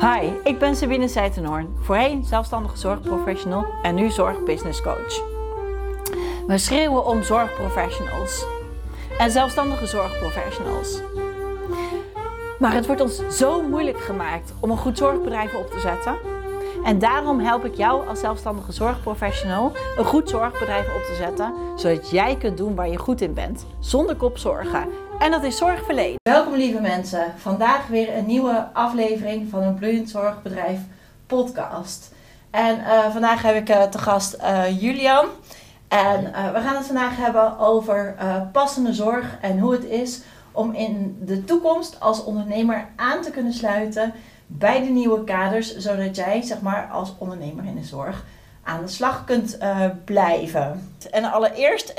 Hi, ik ben Sabine Seitenhoorn, voorheen zelfstandige zorgprofessional en nu zorgbusinesscoach. We schreeuwen om zorgprofessionals en zelfstandige zorgprofessionals. Maar het wordt ons zo moeilijk gemaakt om een goed zorgbedrijf op te zetten. En daarom help ik jou als zelfstandige zorgprofessional een goed zorgbedrijf op te zetten, zodat jij kunt doen waar je goed in bent, zonder kopzorgen. En dat is zorgverleden. Welkom lieve mensen. Vandaag weer een nieuwe aflevering van een bloeiend zorgbedrijf podcast. En eh, vandaag heb ik uh, te gast uh, Julian. En we gaan het vandaag hebben over passende zorg en hoe het is om in de toekomst als ondernemer aan te kunnen sluiten bij de nieuwe kaders, zodat jij zeg maar als ondernemer in de zorg aan de slag kunt blijven. En allereerst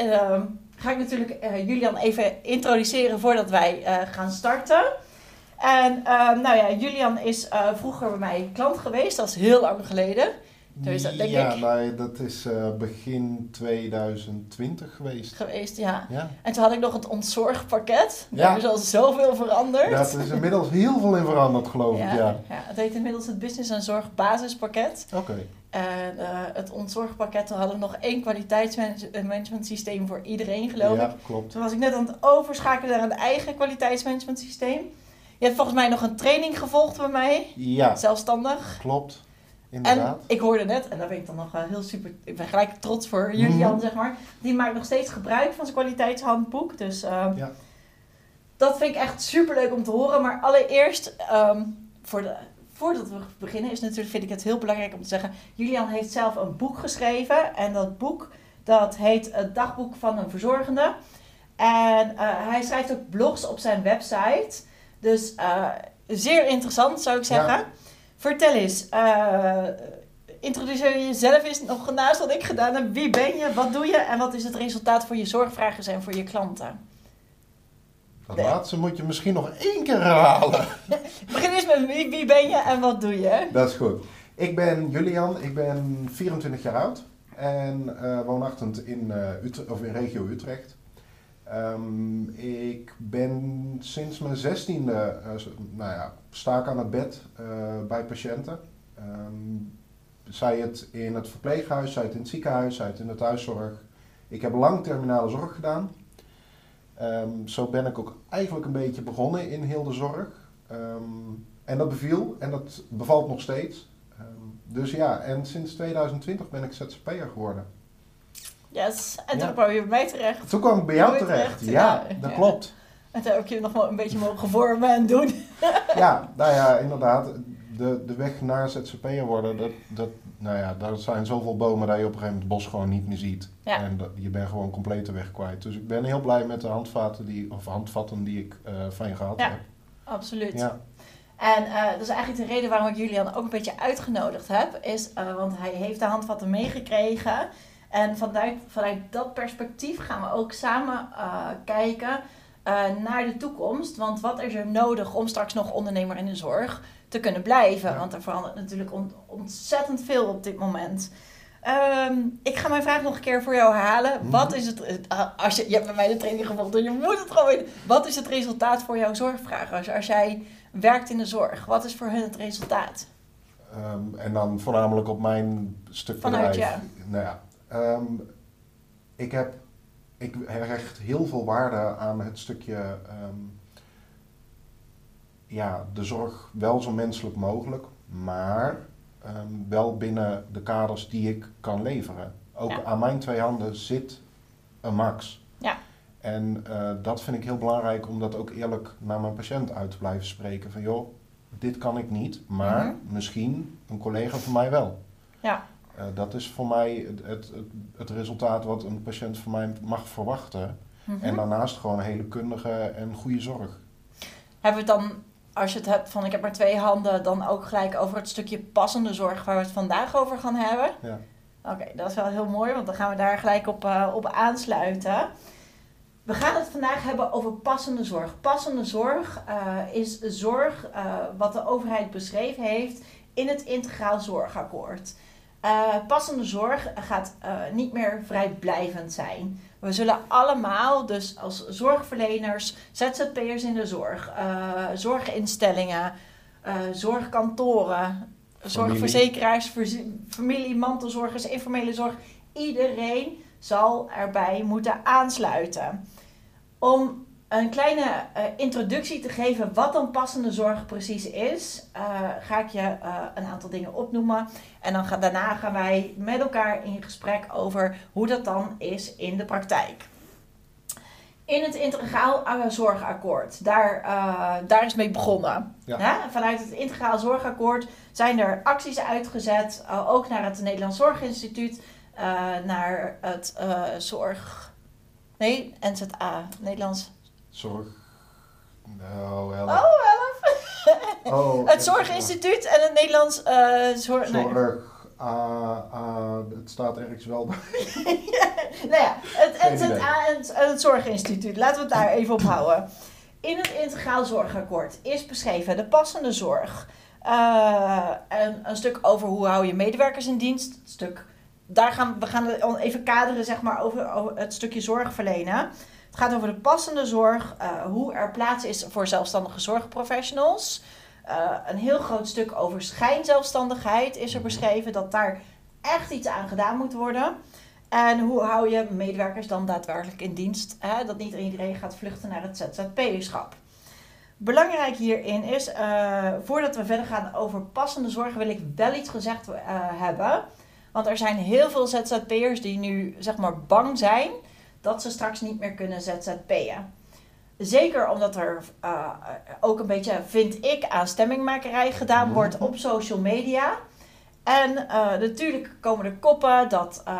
ga ik natuurlijk uh, Julian even introduceren voordat wij uh, gaan starten. En uh, nou ja, Julian is vroeger bij mij klant geweest, dat is heel lang geleden. Dus dat, denk ja, ik. Nee, dat is begin 2020 geweest. Geweest, ja. ja. En toen had ik nog het ontzorgpakket. Ja. Daar is al zoveel veranderd. Ja, er is inmiddels heel veel in veranderd, geloof ik. Ja. ja. het heet inmiddels het Business en Zorg Basispakket. Oké. En uh, het ontzorgpakket, we hadden nog één kwaliteitsmanagement systeem voor iedereen, geloof ja, ik. klopt. Toen was ik net aan het overschakelen naar een eigen kwaliteitsmanagement systeem. Je hebt volgens mij nog een training gevolgd bij mij. Ja. Zelfstandig. Klopt. Inderdaad. En ik hoorde net, en daar ben ik dan nog wel heel super, ik ben gelijk trots voor Julian, mm zeg maar. Die maakt nog steeds gebruik van zijn kwaliteitshandboek. Dus uh, ja. dat vind ik echt super leuk om te horen. Maar allereerst, um, voor de voordat we beginnen, is natuurlijk, vind ik het heel belangrijk om te zeggen: Julian heeft zelf een boek geschreven. En dat boek dat heet Het Dagboek van een Verzorgende. En uh, hij schrijft ook blogs op zijn website. Dus uh, zeer interessant zou ik zeggen. Vertel eens, uh, introduceer jezelf eens nog naast wat ik gedaan heb. Wie ben je, wat doe je en wat is het resultaat voor je zorgvragers en voor je klanten? Dat laatste moet je misschien nog één keer herhalen. Begin eens met wie, wie ben je en wat doe je? Dat is goed. Ik ben Julian, ik ben 24 jaar oud en uh, woonachtig in, uh, of in regio Utrecht. Um, ik ben sinds mijn zestiende, uh, nou ja, sta ik aan het bed bij patiënten. Um, zij het in het verpleeghuis, zij het in het ziekenhuis, zij het in de thuiszorg. Ik heb lang terminale zorg gedaan. Um, zo ben ik ook eigenlijk een beetje begonnen in heel de zorg. Um, en dat beviel en dat bevalt nog steeds. Um, dus ja, en sinds 2020 ben ik ZZP'er geworden. Yes, en toen kwam je bij mij terecht. Toen kwam ik bij jou terecht, ja, dat klopt. En toen heb ik je nog wel een beetje mogen vormen en doen. ja, nou ja, inderdaad. De, de weg naar ZZP'er worden, dat, dat nou ja, daar zijn zoveel bomen dat je op een gegeven moment het bos gewoon niet meer ziet. En dat, je bent gewoon compleet de weg kwijt. Dus ik ben heel blij met de handvaten die, of handvatten die ik uh, van je gehad ja, heb. Absoluut. Ja. En uh, dat is eigenlijk de reden waarom ik Julian ook een beetje uitgenodigd heb. Is, uh, want hij heeft de handvatten meegekregen. En vanuit, vanuit dat perspectief gaan we ook samen kijken naar de toekomst. Want wat is er nodig om straks nog ondernemer in de zorg te kunnen blijven. Want er verandert natuurlijk ontzettend veel op dit moment. Um, ik ga mijn vraag nog een keer voor jou herhalen. Mhm. Wat is het, eh, als je, je hebt bij mij de training gevolgd, dus je moet het gewoon weten. Wat is het resultaat voor jouw zorgvragers? Als jij werkt in de zorg, wat is voor hun het resultaat? Um, en dan voornamelijk op mijn stuk Vanuit, bedrijf. Ja. Nou ja, um, ik heb, ik hecht heel veel waarde aan het stukje ja, de zorg wel zo menselijk mogelijk, maar ehm, wel binnen de kaders die ik kan leveren. Ook aan mijn twee handen zit een max. Ja. En uh, dat vind ik heel belangrijk om dat ook eerlijk naar mijn patiënt uit te blijven spreken. Van joh, dit kan ik niet, maar -hmm. misschien een collega van mij wel. Ja. Uh, dat is voor mij het, het, het, resultaat wat een patiënt van mij mag verwachten. -hmm. En daarnaast gewoon hele kundige en goede zorg. Hebben we het dan als je het hebt van ik heb maar twee handen, dan ook gelijk over het stukje passende zorg waar we het vandaag over gaan hebben. Ja. Oké, dat is wel heel mooi, want dan gaan we daar gelijk op, uh, op aansluiten. We gaan het vandaag hebben over passende zorg. Passende zorg uh, is zorg uh, wat de overheid beschreven heeft in het Integraal Zorgakkoord. Passende zorg gaat niet meer vrijblijvend zijn. We zullen allemaal, dus als zorgverleners, ZZP'ers in de zorg, uh, zorginstellingen, eh, zorgkantoren, zorgverzekeraars, verz- familie, mantelzorgers, informele zorg. Iedereen zal erbij moeten aansluiten. Om een kleine eh, introductie te geven wat dan passende zorg precies is, eh, ga ik je eh, een aantal dingen opnoemen. En dan gaan, daarna gaan wij met elkaar in gesprek over hoe dat dan is in de praktijk. In het integraal zorgakkoord, daar, daar is mee begonnen. Ja. Vanuit het integraal zorgakkoord zijn er acties uitgezet, ook naar het Nederlands Zorginstituut, naar het zorg... Nee, NZA, Nederlands... Zorg. Nou, help. Oh, help! Oh, Het Zorginstituut en het Nederlands eh Zorg... nee. Zorg. ah, ah, het staat ergens wel. nou ja, het het, en het Zorginstituut. Laten we het daar even op houden. In het Integraal Zorgakkoord is beschreven de passende zorg. eh, en een stuk over hoe hou je medewerkers in dienst. Een stuk, daar gaan, we gaan even kaderen zeg maar, over, het stukje zorg verlenen. Het gaat over de passende zorg, eh, hoe er plaats is voor zelfstandige zorgprofessionals. Eh, een heel groot stuk over schijnzelfstandigheid is er beschreven, dat daar echt iets aan gedaan moet worden. En hoe hou je medewerkers dan daadwerkelijk in dienst? Hè? Dat niet iedereen gaat vluchten naar het ZZP-schap. Belangrijk hierin is, eh, voordat we verder gaan over passende zorg, wil ik wel iets gezegd hebben. Want er zijn heel veel ZZP'ers die nu zeg maar bang zijn dat ze straks niet meer kunnen ZZP'en. Zeker omdat er eh, ook een beetje, vind ik, aan stemmingmakerij gedaan Mhm. wordt op social media. En eh, natuurlijk komen er koppen dat eh,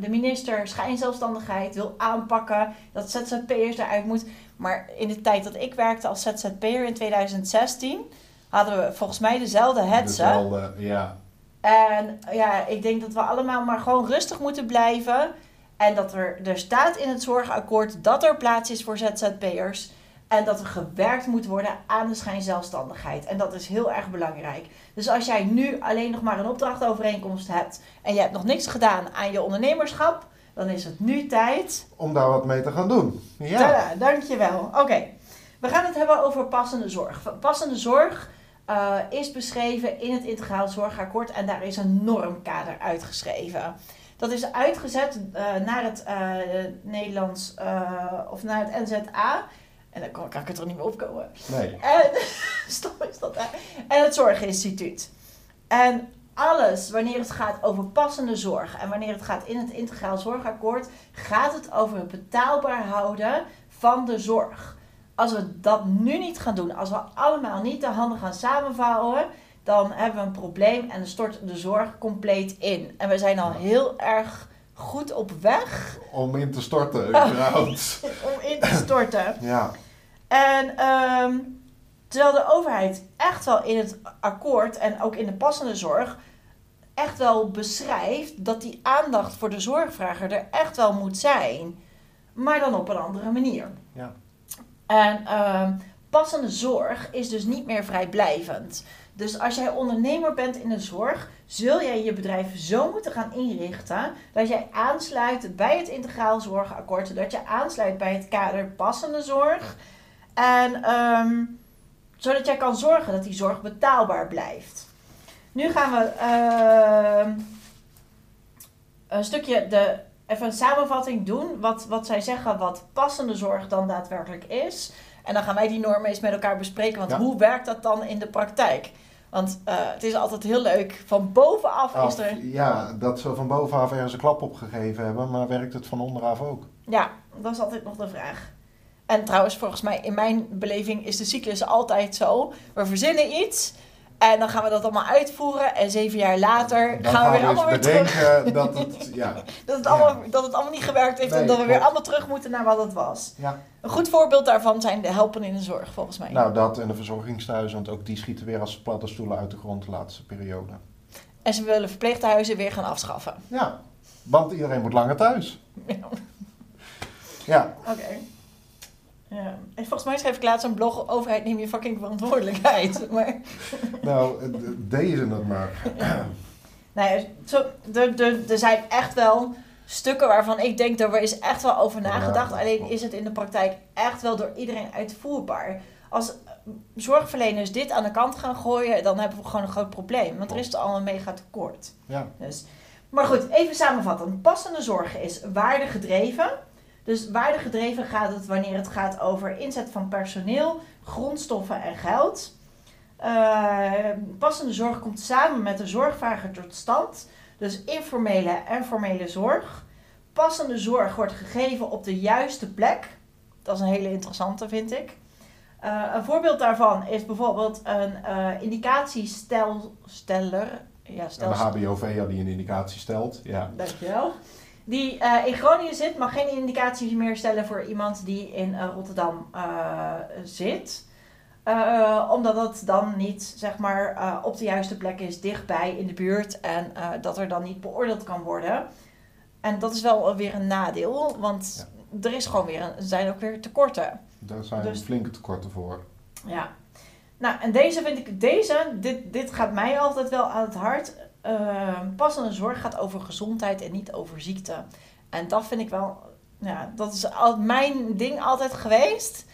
de minister schijnzelfstandigheid wil aanpakken, dat ZZP'ers eruit moet. Maar in de tijd dat ik werkte als ZZP'er in 2016, hadden we volgens mij dezelfde hetze. Dezelfde, ja. En ja, ik denk dat we allemaal maar gewoon rustig moeten blijven. En dat er, er staat in het zorgakkoord dat er plaats is voor ZZP'ers. En dat er gewerkt moet worden aan de schijnzelfstandigheid. En dat is heel erg belangrijk. Dus als jij nu alleen nog maar een opdrachtovereenkomst hebt. en je hebt nog niks gedaan aan je ondernemerschap. dan is het nu tijd. Om daar wat mee te gaan doen. Ja. Tada, dankjewel. Oké, we gaan het hebben over passende zorg. Passende zorg eh, is beschreven in het Integraal Zorgakkoord en daar is een normkader uitgeschreven. Dat is uitgezet eh, naar het eh, Nederlands of naar het NZA. En dan kan, kan ik er toch niet meer opkomen. Nee. En, stom is dat? En het Zorginstituut. En alles, wanneer het gaat over passende zorg en wanneer het gaat in het Integraal Zorgakkoord, gaat het over het betaalbaar houden van de zorg. Als we dat nu niet gaan doen, als we allemaal niet de handen gaan samenvouwen, dan hebben we een probleem en dan stort de zorg compleet in. En we zijn al heel erg goed op weg Om in te storten, überhaupt. om in te storten. Ja. En ehm, terwijl de overheid echt wel in het akkoord en ook in de passende zorg echt wel beschrijft dat die aandacht voor de zorgvrager er echt wel moet zijn, maar dan op een andere manier. Ja. En ehm, passende zorg is dus niet meer vrijblijvend. Dus als jij ondernemer bent in de zorg, zul jij je bedrijf zo moeten gaan inrichten dat jij aansluit bij het integraal zorgakkoord, dat je aansluit bij het kader passende zorg. En ehm, zodat jij kan zorgen dat die zorg betaalbaar blijft. Nu gaan we ehm, een stukje de, even een samenvatting doen. Wat, wat zij zeggen wat passende zorg dan daadwerkelijk is. En dan gaan wij die normen eens met elkaar bespreken. Want Ja. hoe werkt dat dan in de praktijk? Want eh, het is altijd heel leuk. Van bovenaf is er. ja, dat ze van bovenaf ergens een klap op gegeven hebben, maar werkt het van onderaf ook? Ja, dat is altijd nog de vraag. En trouwens, volgens mij, in mijn beleving is de cyclus altijd zo. We verzinnen iets en dan gaan we dat allemaal uitvoeren. En zeven jaar later Dan gaan we weer eens allemaal weer terug. dat het, ja, Dat het, Ja. allemaal, dat het allemaal niet gewerkt heeft Nee, en dat we weer klopt. allemaal terug moeten naar wat het was. ja. Een goed voorbeeld daarvan zijn de helpen in de zorg, volgens mij. Nou, dat en de verzorgingstehuizen, want ook die schieten weer als paddenstoelen uit de grond de laatste periode. En ze willen verpleeghuizen weer gaan afschaffen. Ja, want iedereen moet langer thuis. Ja, Oké. Ja. En volgens mij schreef ik laatst een blog, overheid neem je fucking verantwoordelijkheid. Maar nou, eh, deze het maar. Nou ja, zo, er, er, er zijn echt wel stukken waarvan ik denk, er is echt wel over nagedacht. dat Alleen is het in de praktijk echt wel door iedereen uitvoerbaar. Als zorgverleners dit aan de kant gaan gooien, dan hebben we gewoon een groot probleem. Want er is al een mega tekort. Ja, Dus. Maar goed, even samenvatten. Passende zorg is waardegedreven. Dus waardegedreven gaat het wanneer het gaat over inzet van personeel, grondstoffen en geld. Eh, passende zorg komt samen met de zorgvrager tot stand. Dus informele en formele zorg. Passende zorg wordt gegeven op de juiste plek. Dat is een hele interessante, vind ik. Eh, een voorbeeld daarvan is bijvoorbeeld een eh indicatiesteller. Ja, en stel, de HBOV die een indicatie stelt. Ja, Dankjewel. Die eh, in Groningen zit, mag geen indicaties meer stellen voor iemand die in eh, Rotterdam eh, zit. Omdat dat dan niet zeg maar, op de juiste plek is, dichtbij in de buurt. En dat er dan niet beoordeeld kan worden. En dat is wel weer een nadeel, want er is gewoon weer een, er zijn ook weer tekorten. daar zijn Dus- flinke tekorten voor. Ja. Nou, en deze vind ik, deze, dit, dit gaat mij altijd wel aan het hart. Uh, passende zorg gaat over gezondheid en niet over ziekte. En dat vind ik wel, ja, dat is al mijn ding altijd geweest.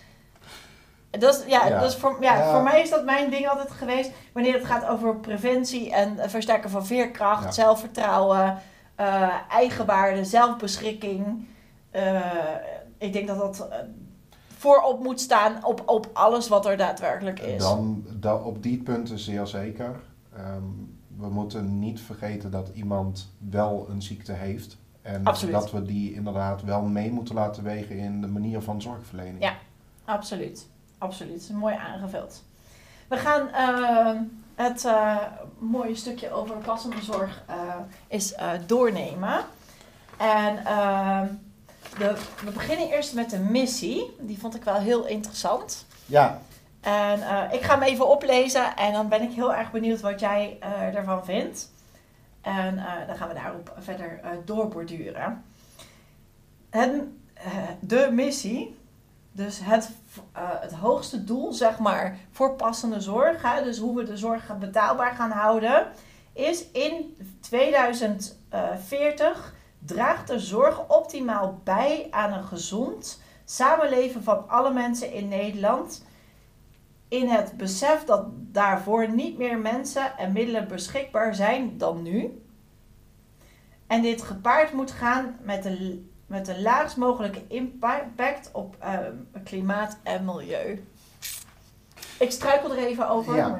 Dat is, ja, Ja. Dat is voor, ja, Ja. voor mij is dat mijn ding altijd geweest. Wanneer het gaat over preventie en versterken van veerkracht, Ja. zelfvertrouwen, eh, eigenwaarde, zelfbeschikking. Eh, ik denk dat dat eh, voorop moet staan op, op alles wat er daadwerkelijk is. Dan, da, op die punten zeer zeker. Ehm, we moeten niet vergeten dat iemand wel een ziekte heeft. En Absoluut. dat we die inderdaad wel mee moeten laten wegen in de manier van zorgverlening. Ja. Absoluut, absoluut. Mooi aangevuld. We gaan eh, het eh, mooie stukje over passende zorg eh, is doornemen. En de, we beginnen eerst met de missie. Die vond ik wel heel interessant. Ja, En eh, ik ga hem even oplezen en dan ben ik heel erg benieuwd wat jij eh ervan vindt. En eh, dan gaan we daarop verder doorborduren. De missie, dus het, het hoogste doel, zeg maar, voor passende zorg, dus hoe we de zorg betaalbaar gaan houden, is in 2040 draagt de zorg optimaal bij aan een gezond samenleven van alle mensen in Nederland in het besef dat daarvoor niet meer mensen en middelen beschikbaar zijn dan nu. En dit gepaard moet gaan met de, met de laagst mogelijke impact op eh, klimaat en milieu. Ik struikel er even over. Ja.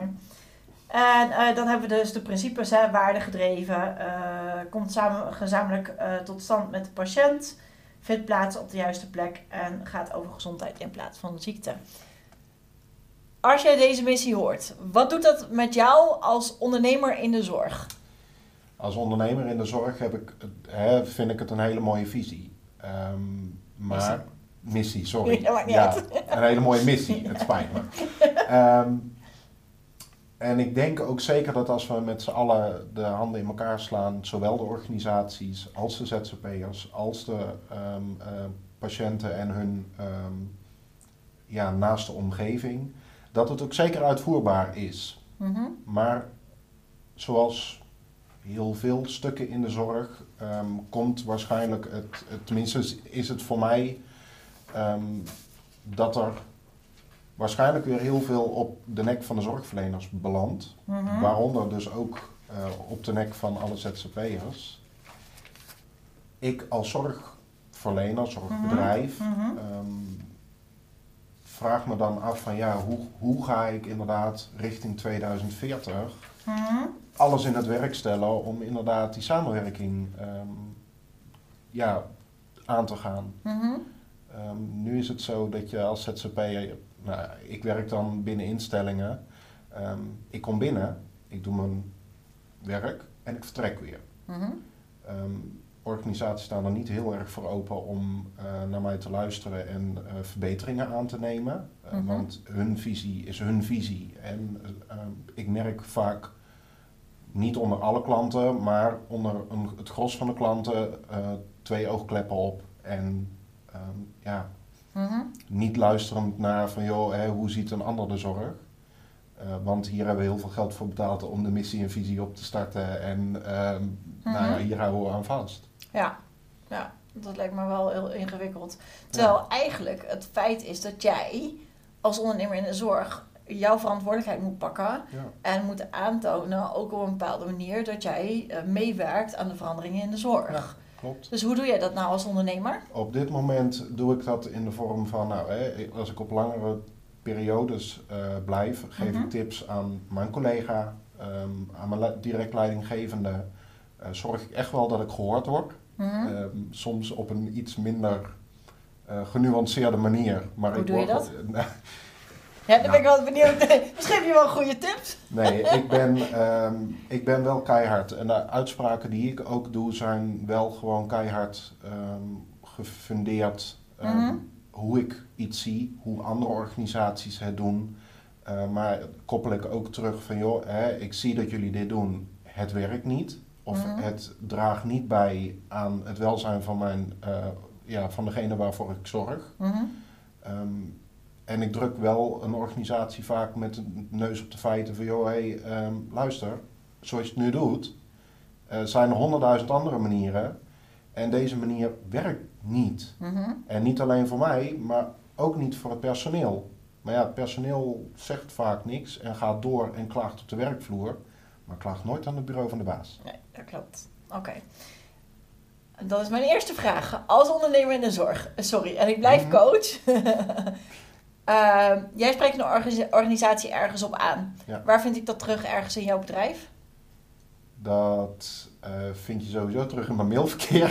En eh, dan hebben we dus de principes, hè, waardegedreven, eh, komt samen, gezamenlijk eh, tot stand met de patiënt, vindt plaats op de juiste plek en gaat over gezondheid in plaats van ziekte. Als jij deze missie hoort, wat doet dat met jou als ondernemer in de zorg? als ondernemer in de zorg heb ik, hè, vind ik het een hele mooie visie. Ehm, maar, missie, sorry. Ja, een hele mooie missie, het spijt me. Ehm, en ik denk ook zeker dat als we met z'n allen de handen in elkaar slaan, zowel de organisaties als de ZZP'ers, als de ehm, eh, patiënten en hun ja, naaste omgeving, dat het ook zeker uitvoerbaar is. Mhm. Maar zoals heel veel stukken in de zorg ehm, komt waarschijnlijk het, het- tenminste is het voor mij ehm, dat er waarschijnlijk weer heel veel op de nek van de zorgverleners belandt. Mhm. Waaronder dus ook eh, op de nek van alle ZZP'ers. Ik als zorgverlener, zorgbedrijf, Mhm. ehm, vraag me dan af van ja, hoe, hoe ga ik inderdaad richting 2040 Mhm. alles in het werk stellen om inderdaad die samenwerking ehm, ja, aan te gaan. Mhm. Ehm, nu is het zo dat je als ZZP'er, nou, ik werk dan binnen instellingen, Ehm, ik kom binnen, ik doe mijn werk en ik vertrek weer. Mhm. Organisaties staan er niet heel erg voor open om eh, naar mij te luisteren en eh, verbeteringen aan te nemen. Eh, Mhm. Want hun visie is hun visie. En eh, ehm, ik merk vaak, niet onder alle klanten, maar onder een, het gros van de klanten, twee oogkleppen op. En ehm, ja, Mhm. niet luisterend naar van joh, hè, hoe ziet een ander de zorg? Want hier hebben we heel veel geld voor betaald om de missie en visie op te starten. En ehm, nou Mhm. hier houden we aan vast. Ja. ja, dat lijkt me wel heel ingewikkeld. Terwijl eigenlijk het feit is dat jij als ondernemer in de zorg jouw verantwoordelijkheid moet pakken. Ja. En moet aantonen, ook op een bepaalde manier, dat jij eh, meewerkt aan de veranderingen in de zorg. Ja. Klopt. Dus hoe doe jij dat nou als ondernemer? Op dit moment doe ik dat in de vorm van, nou, hè, als ik op langere periodes eh, blijf, geef Mhm. ik tips aan mijn collega, ehm, aan mijn direct leidinggevende. Eh, zorg ik echt wel dat ik gehoord word. Mhm. Ehm, soms op een iets minder eh, genuanceerde manier. Maar Hoe ik doe je dat? ja, dan ben ik wel benieuwd. Misschien heb je wel goede tips. Nee, ik ben, ehm, ik ben wel keihard. En de uitspraken die ik ook doe zijn wel gewoon keihard ehm, gefundeerd. Mhm. Hoe ik iets zie, hoe andere organisaties het doen. Eh, maar koppel ik ook terug van, joh, hè, ik zie dat jullie dit doen. Het werkt niet. Of Mhm. het draagt niet bij aan het welzijn van, mijn, eh, ja, van degene waarvoor ik zorg. Mhm. Ehm, en ik druk wel een organisatie vaak met een neus op de feiten van, joh, hey, ehm, luister, zoals je het nu doet, eh, zijn er honderdduizend andere manieren. En deze manier werkt niet. Mhm. En niet alleen voor mij, maar ook niet voor het personeel. Maar ja, het personeel zegt vaak niks en gaat door en klaagt op de werkvloer, maar klaagt nooit aan het bureau van de baas. Nee, dat klopt. Oké. Dat is mijn eerste vraag. Als ondernemer in de zorg, sorry, en ik blijf Mhm. coach. Ehm, jij spreekt een organisa- organisatie ergens op aan. Ja. Waar vind ik dat terug ergens in jouw bedrijf? Dat eh, vind je sowieso terug in mijn mailverkeer.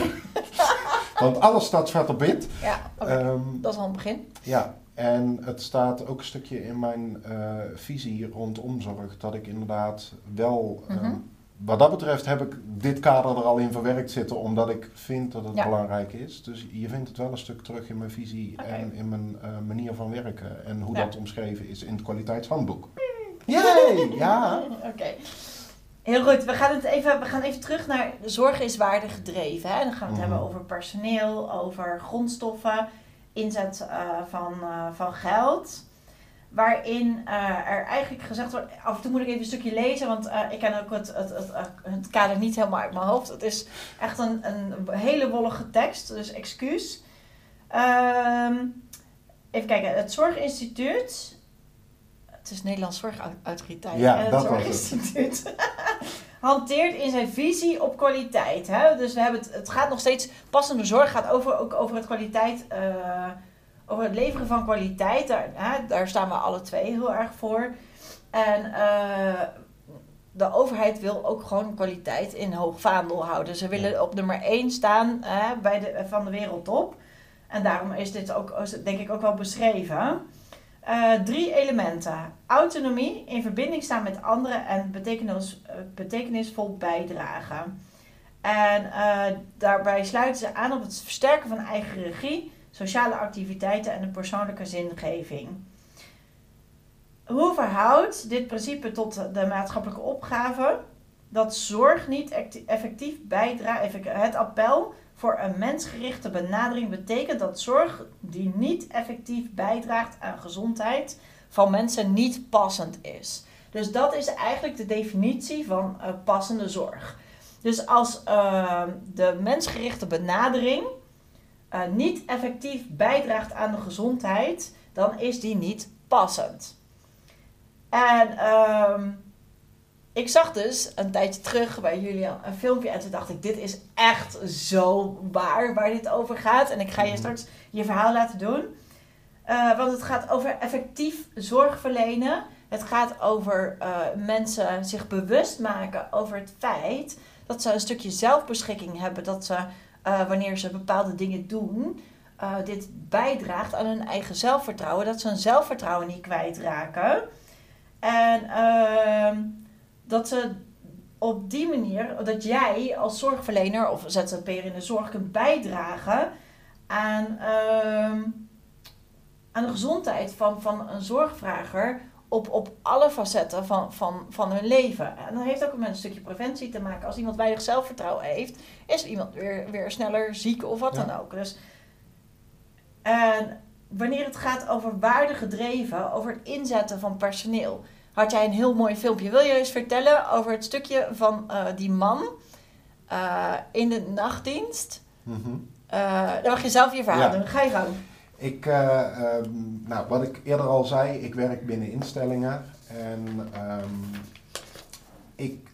Want alles staat zwart op wit. Ja. Ehm, dat is al een begin. Ja, en het staat ook een stukje in mijn eh, visie rondom zorg dat ik inderdaad wel. Mhm. ehm, wat dat betreft heb ik dit kader er al in verwerkt zitten, omdat ik vind dat het Ja. belangrijk is. Dus je vindt het wel een stuk terug in mijn visie en in mijn eh, manier van werken. En hoe Ja. dat omschreven is in het kwaliteitshandboek. Yay! Ja! Oké. Heel goed, we gaan, het even, we gaan even terug naar zorg is waarde gedreven. Hè? Dan gaan we het Mhm. hebben over personeel, over grondstoffen, inzet eh, van, eh, van geld. Waarin eh, er eigenlijk gezegd wordt, af en toe moet ik even een stukje lezen, want ik ken ook het, het, het, het, kader niet helemaal uit mijn hoofd. Het is echt een, een hele wollige tekst, dus excuus. Ehm, even kijken, het Zorginstituut, het is Nederlands Zorgautoriteit, Ja, het dat was het. Hanteert in zijn visie op kwaliteit. Hè? Dus we hebben het, het gaat nog steeds, passende zorg gaat over, ook over het kwaliteit, eh, over het leveren van kwaliteit. Daar, hè, daar staan we alle twee heel erg voor. En eh, de overheid wil ook gewoon kwaliteit in hoog vaandel houden. Ze willen op nummer 1 staan hè, bij de, van de wereldtop. En daarom is dit ook, denk ik, ook wel beschreven. Eh, drie elementen. Autonomie, in verbinding staan met anderen en eh, betekenisvol bijdragen. En eh, daarbij sluiten ze aan op het versterken van eigen regie, sociale activiteiten en de persoonlijke zingeving. Hoe verhoudt dit principe tot de maatschappelijke opgave? Dat zorg niet effectief bijdraagt. Het appel voor een mensgerichte benadering betekent dat zorg die niet effectief bijdraagt aan gezondheid van mensen niet passend is. Dus dat is eigenlijk de definitie van eh, passende zorg. Dus als eh, de mensgerichte benadering eh, niet effectief bijdraagt aan de gezondheid, dan is die niet passend. En ehm, ik zag dus een tijdje terug bij Julian een filmpje en toen dacht ik, dit is echt zo waar waar dit over gaat. En ik ga je Mhm. straks je verhaal laten doen. Eh, want het gaat over effectief zorg verlenen. Het gaat over eh, mensen zich bewust maken over het feit dat ze een stukje zelfbeschikking hebben. Dat ze, eh, wanneer ze bepaalde dingen doen, dit bijdraagt aan hun eigen zelfvertrouwen. Dat ze hun zelfvertrouwen niet kwijtraken. En ehm, dat ze op die manier, dat jij als zorgverlener of ZZP'er in de zorg kunt bijdragen aan, ehm, aan de gezondheid van, van een zorgvrager op, op alle facetten van, van, van hun leven. En dat heeft ook met een stukje preventie te maken. Als iemand weinig zelfvertrouwen heeft, is iemand weer, weer sneller ziek of wat Ja. dan ook. Dus, en wanneer het gaat over waarde gedreven, over het inzetten van personeel, had jij een heel mooi filmpje. Wil je eens vertellen over het stukje van eh, die man eh, in de nachtdienst? Eh, dan mag je zelf je verhaal Ja. doen. Ga je gang. Ik, eh, ehm, nou, wat ik eerder al zei, ik werk binnen instellingen. En ehm, ik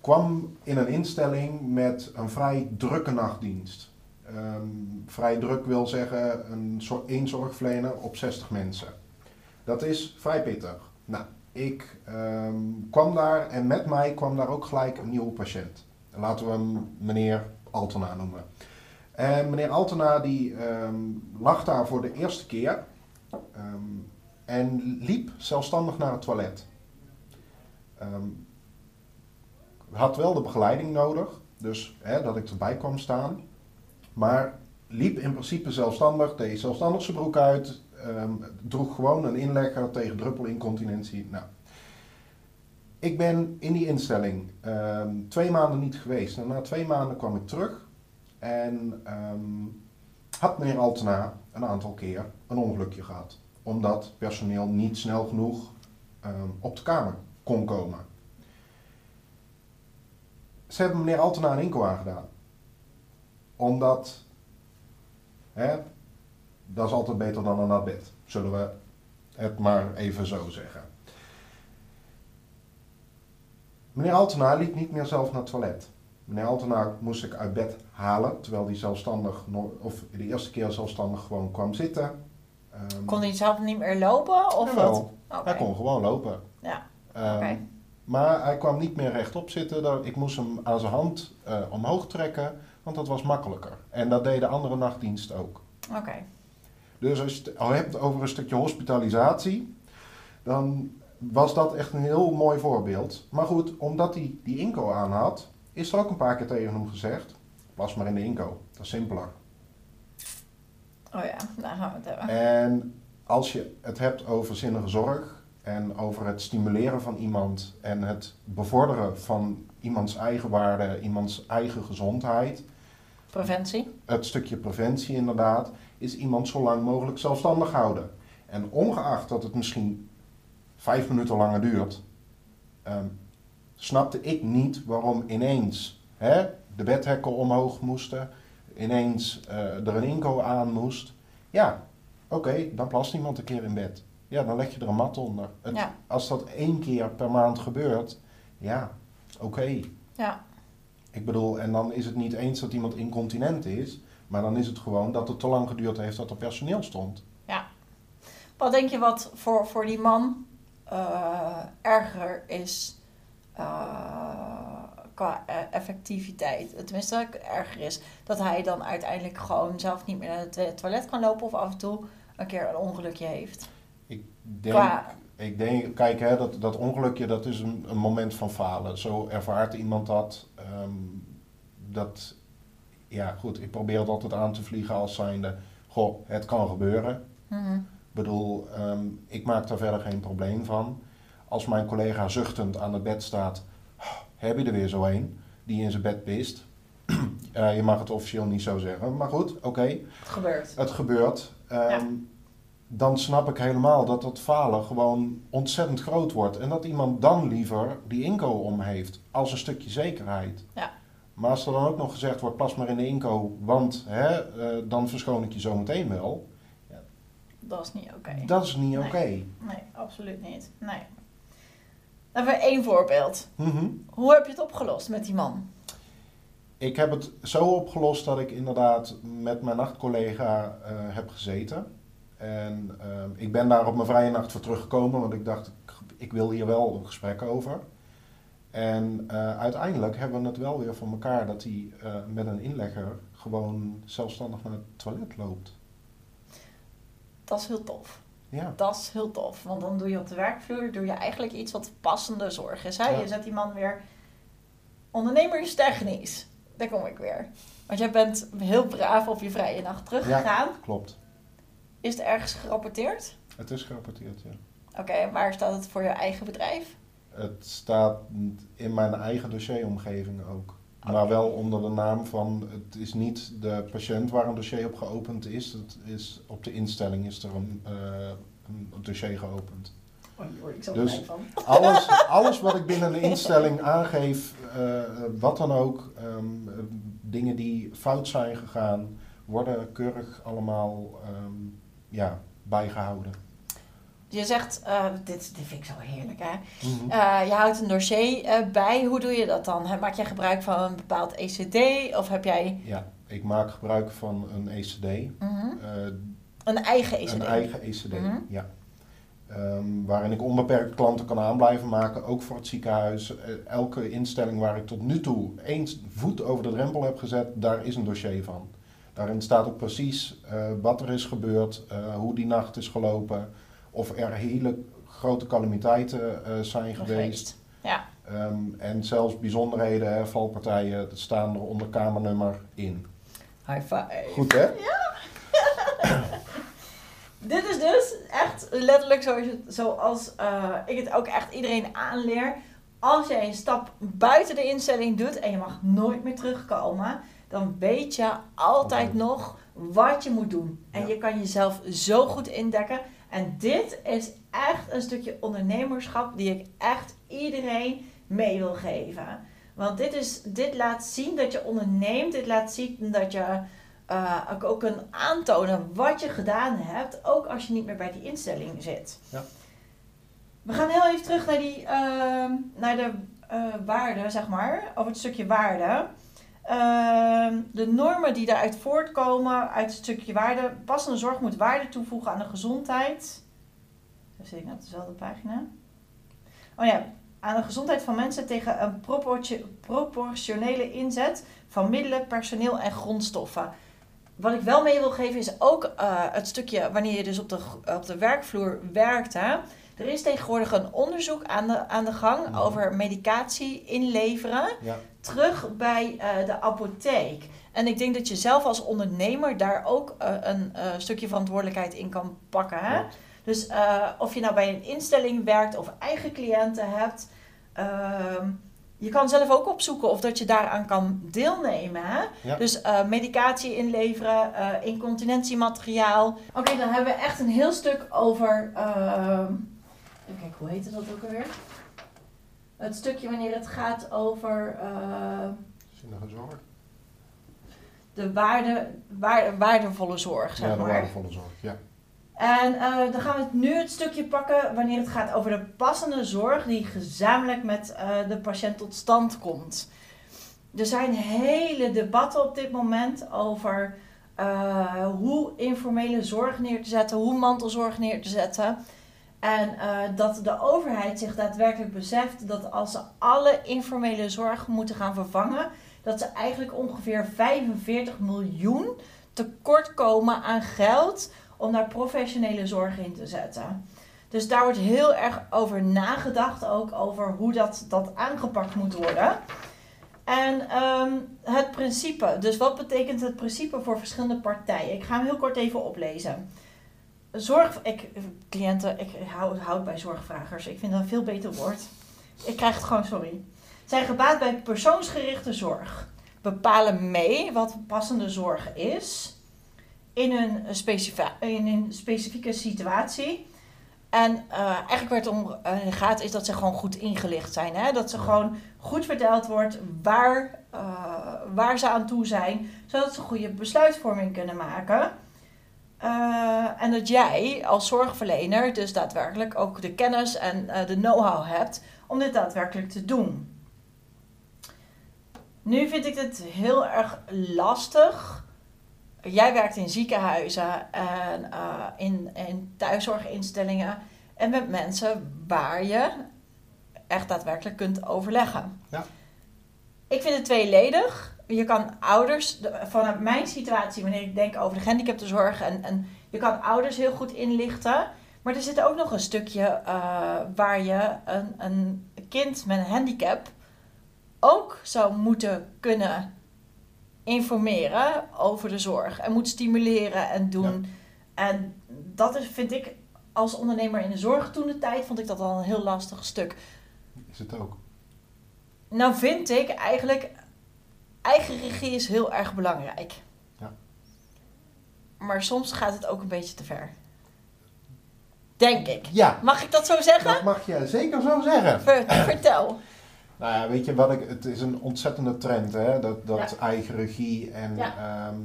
kwam in een instelling met een vrij drukke nachtdienst. Ehm, vrij druk wil zeggen een soort één zorgverlener op 60 mensen. Dat is vrij pittig. Nou, ik ehm, kwam daar en met mij kwam daar ook gelijk een nieuwe patiënt. Laten we hem meneer Altena noemen. En meneer Altena die ehm, lag daar voor de eerste keer ehm, en liep zelfstandig naar het toilet. Had wel de begeleiding nodig, dus hè, dat ik erbij kwam staan. Maar liep in principe zelfstandig, deed zelfstandig zijn broek uit, ehm, droeg gewoon een inlegger tegen druppelincontinentie. Nou, ik ben in die instelling ehm, twee maanden niet geweest. En na twee maanden kwam ik terug en ehm, had meneer Altena een aantal keer een ongelukje gehad. Omdat personeel niet snel genoeg op de kamer kon komen. Ze hebben meneer Altena een inko aangedaan. Omdat, hè, dat is altijd beter dan een nat bed. Zullen we het maar even zo zeggen. Meneer Altena liep niet meer zelf naar het toilet. Meneer Altena moest ik uit bed halen, terwijl hij zelfstandig, of de eerste keer zelfstandig gewoon kwam zitten. Ehm, Kon hij zelf niet meer lopen? Of. Hij kon gewoon lopen. Ja, Ehm. Maar hij kwam niet meer rechtop zitten. Ik moest hem aan zijn hand eh, omhoog trekken, want dat was makkelijker. En dat deed de andere nachtdienst ook. Oké. Dus als je het al hebt over een stukje hospitalisatie, dan was dat echt een heel mooi voorbeeld. Maar goed, omdat hij die inko aan had, is er ook een paar keer tegen hem gezegd: pas maar in de inko. Dat is simpeler. Oh ja, daar gaan we het hebben. En als je het hebt over zinnige zorg en over het stimuleren van iemand en het bevorderen van iemands eigen waarde, iemands eigen gezondheid, Preventie. het stukje preventie inderdaad, is iemand zo lang mogelijk zelfstandig houden. En ongeacht dat het misschien vijf minuten langer duurt, ehm, snapte ik niet waarom ineens hè, de bedhekken omhoog moesten, ineens eh, er een inko aan moest. Ja, oké, dan plast iemand een keer in bed. Ja, dan leg je er een mat onder. Het- Ja. Als dat één keer per maand gebeurt, ja, oké. Ja. Ik bedoel, en dan is het niet eens dat iemand incontinent is, maar dan is het gewoon dat het te lang geduurd heeft dat er personeel stond. Wat denk je wat voor, voor die man eh, erger is eh, qua eh, effectiviteit? Tenminste, erger is dat hij dan uiteindelijk gewoon zelf niet meer naar het to- toilet kan lopen of af en toe een keer een ongelukje heeft. Ik denk, Qua, ik denk kijk, hè, dat, dat ongelukje dat is een, een moment van falen. Zo ervaart iemand dat. ehm, dat. Ja, goed, ik probeer het altijd aan te vliegen als zijnde. Goh, het kan gebeuren. Mhm. Ik bedoel, ehm, ik maak daar verder geen probleem van. Als mijn collega zuchtend aan het bed staat, heb je er weer zo een die in zijn bed pist. Je mag het officieel niet zo zeggen, maar goed, oké, Het gebeurt. het gebeurt. Ehm, Ja. Dan snap ik helemaal dat dat falen gewoon ontzettend groot wordt. En dat iemand dan liever die inko om heeft als een stukje zekerheid. Ja. Maar als er dan ook nog gezegd wordt, pas maar in de inko, want hè, eh, dan verschoon ik je zo meteen wel. Dat is niet oké. Dat is niet Nee. oké. Nee, absoluut niet. Nee. Even één voorbeeld. Mhm. Hoe heb je het opgelost met die man? Ik heb het zo opgelost dat ik inderdaad met mijn nachtcollega eh, heb gezeten. En ehm, ik ben daar op mijn vrije nacht voor teruggekomen, want ik dacht, ik, ik wil hier wel een gesprek over. En eh, uiteindelijk hebben we het wel weer voor elkaar dat hij eh, met een inlegger gewoon zelfstandig naar het toilet loopt. Dat is heel tof. Ja, Dat is heel tof. Want dan doe je op de werkvloer doe je eigenlijk iets wat passende zorg is. Hè? Ja. Je zet die man weer ondernemerstechnisch. Daar kom ik weer. Want jij bent heel braaf op je vrije nacht teruggegaan. klopt. Is het ergens gerapporteerd? Het is gerapporteerd, ja. Oké, en waar staat het voor je eigen bedrijf? Het staat in mijn eigen dossieromgeving ook. Maar wel onder de naam van, het is niet de patiënt waar een dossier op geopend is. Het is op de instelling is er een, eh, een dossier geopend. Oh, ik Dus- van. Alles, alles wat ik binnen de instelling aangeef, eh, wat dan ook, ehm, eh, dingen die fout zijn gegaan, worden keurig allemaal ehm, ja, bijgehouden. Je zegt, eh, dit, dit vind ik zo heerlijk hè. Mhm. Eh, je houdt een dossier eh, bij. Hoe doe je dat dan? Maak jij gebruik van een bepaald ECD? Of heb jij Ja, ik maak gebruik van een ECD. mhm, een eigen ECD? Een eigen ECD, Mhm. ja. Ehm, waarin ik onbeperkt klanten kan aan blijven maken, ook voor het ziekenhuis. Elke instelling waar ik tot nu toe één voet over de drempel heb gezet, daar is een dossier van. Daarin staat ook precies wat er is gebeurd, hoe die nacht is gelopen, of er hele grote calamiteiten eh, zijn geweest. Ja. Ehm, en zelfs bijzonderheden, hè, valpartijen, dat staan er onder kamernummer in. High five. Goed hè? Dit is dus echt letterlijk zoals, je- zoals eh, ik het ook echt iedereen aanleer. Als jij een stap buiten de instelling doet en je mag nooit meer terugkomen, dan weet je altijd nog wat je moet doen. En Ja. je kan jezelf zo goed indekken. En dit is echt een stukje ondernemerschap die ik echt iedereen mee wil geven. Want dit, is, dit laat zien dat je onderneemt. Dit laat zien dat je eh, ook, kan aantonen wat je gedaan hebt. Ook als je niet meer bij die instelling zit. Ja. We gaan heel even terug naar, die, ehm, naar de eh waarde, zeg maar. Over het stukje waarde. Ehm, de normen die daaruit voortkomen, uit het stukje waarde. Passende zorg moet waarde toevoegen aan de gezondheid. Daar zit ik nou op dezelfde pagina. Oh ja, aan de gezondheid van mensen tegen een proportio- proportionele inzet van middelen, personeel en grondstoffen. Wat ik wel mee wil geven is ook eh, het stukje wanneer je dus op de, op de werkvloer werkt. Hè. Er is tegenwoordig een onderzoek aan de, aan de gang Ja. over medicatie inleveren Ja. terug bij eh, de apotheek. En ik denk dat je zelf als ondernemer daar ook eh, een eh, stukje verantwoordelijkheid in kan pakken. Hè? Dus of je nou bij een instelling werkt of eigen cliënten hebt. ehm, je kan zelf ook opzoeken of dat je daaraan kan deelnemen. Hè? Dus medicatie inleveren, incontinentiemateriaal. Oké, dan hebben we echt een heel stuk over. Even kijken, hoe heette dat ook alweer? Het stukje wanneer het gaat over eh, Zinnige zorg. de waarde, waarde, waardevolle zorg, zeg ja, de maar. waardevolle zorg. Ja. En eh, dan gaan we nu het stukje pakken wanneer het gaat over de passende zorg die gezamenlijk met eh, de patiënt tot stand komt. Er zijn hele debatten op dit moment over hoe informele zorg neer te zetten, hoe mantelzorg neer te zetten. En eh, dat de overheid zich daadwerkelijk beseft dat als ze alle informele zorg moeten gaan vervangen, dat ze eigenlijk ongeveer 45 miljoen tekort komen aan geld om daar professionele zorg in te zetten. Dus daar wordt heel erg over nagedacht, ook over hoe dat, dat aangepakt moet worden. En ehm, het principe, dus wat betekent het principe voor verschillende partijen? Ik ga hem heel kort even oplezen. Zorg, ik, cliënten, ik hou, houd bij zorgvragers, ik vind dat een veel beter woord. Ik krijg het gewoon, sorry. Zijn gebaat bij persoonsgerichte zorg. Bepalen mee wat passende zorg is in een, specifa- in een specifieke situatie. En eh, eigenlijk waar het om eh, gaat is dat ze gewoon goed ingelicht zijn. Hè? Dat ze gewoon goed verteld wordt waar, eh, waar ze aan toe zijn. Zodat ze goede besluitvorming kunnen maken. Eh, en dat jij als zorgverlener dus daadwerkelijk ook de kennis en eh, de know-how hebt om dit daadwerkelijk te doen. Nu vind ik het heel erg lastig. Jij werkt in ziekenhuizen en eh, in, in thuiszorginstellingen en met mensen waar je echt daadwerkelijk kunt overleggen. Ja. Ik vind het tweeledig. Je kan ouders, de- vanuit mijn situatie, wanneer ik denk over de gehandicaptenzorg, en, en je kan ouders heel goed inlichten. Maar er zit ook nog een stukje eh, waar je een, een kind met een handicap ook zou moeten kunnen informeren over de zorg. En moet stimuleren en doen. En dat is, vind ik, als ondernemer in de zorg toen de tijd, vond ik dat al een heel lastig stuk. Is het ook. Nou vind ik eigenlijk, eigen regie is heel erg belangrijk. Ja. Maar soms gaat het ook een beetje te ver. Denk ik. Ja, Mag ik dat zo zeggen? dat mag je zeker zo zeggen. Ver- vertel. Nou ja, weet je wat ik, het is een ontzettende trend, hè? Dat, dat Ja. eigen regie. En Ja. ehm,